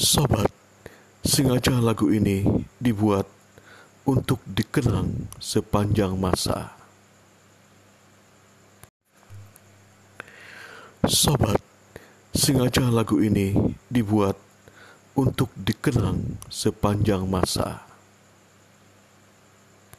Sobat, sengaja lagu ini dibuat untuk dikenang sepanjang masa. Sobat, sengaja lagu ini dibuat untuk dikenang sepanjang masa.